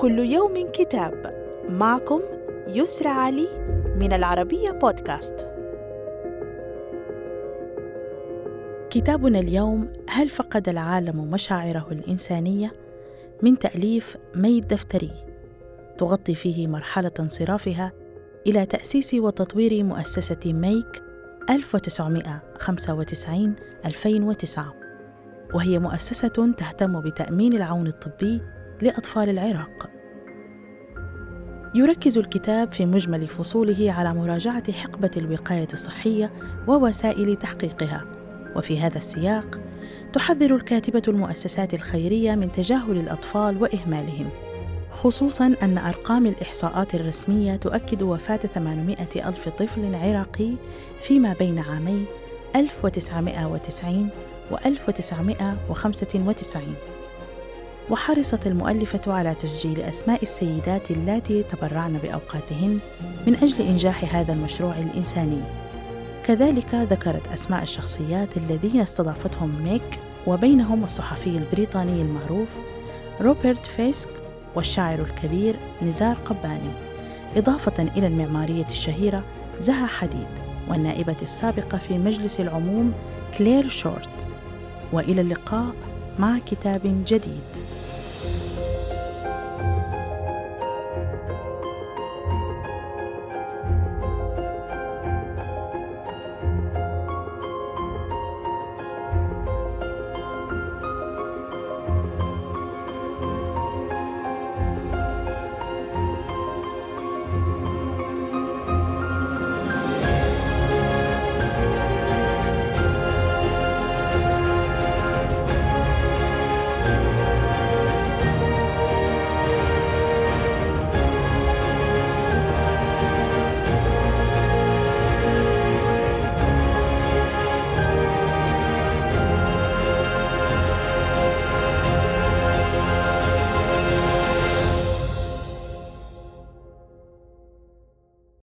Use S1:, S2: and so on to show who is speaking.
S1: كل يوم كتاب. معكم يسرى علي من العربية بودكاست. كتابنا اليوم هل فقد العالم مشاعره الإنسانية؟ من تأليف مي الدفتري تغطي فيه مرحلة انصرافها إلى تأسيس وتطوير مؤسسة ميك 1995 2009 وهي مؤسسة تهتم بتأمين العون الطبي لأطفال العراق. يركز الكتاب في مجمل فصوله على مراجعة حقبة الوقاية الصحية ووسائل تحقيقها، وفي هذا السياق تحذر الكاتبة المؤسسات الخيرية من تجاهل الأطفال وإهمالهم، خصوصا أن أرقام الإحصاءات الرسمية تؤكد وفاة 800 ألف طفل عراقي فيما بين عامي 1990 و 1995 وحرصت المؤلفة على تسجيل أسماء السيدات اللاتي تبرعن بأوقاتهن من أجل إنجاح هذا المشروع الإنساني. كذلك ذكرت أسماء الشخصيات الذين استضافتهم ميك وبينهم الصحفي البريطاني المعروف روبرت فيسك والشاعر الكبير نزار قباني. إضافة إلى المعمارية الشهيرة زها حديد والنائبة السابقة في مجلس العموم كلير شورت. وإلى اللقاء مع كتاب جديد.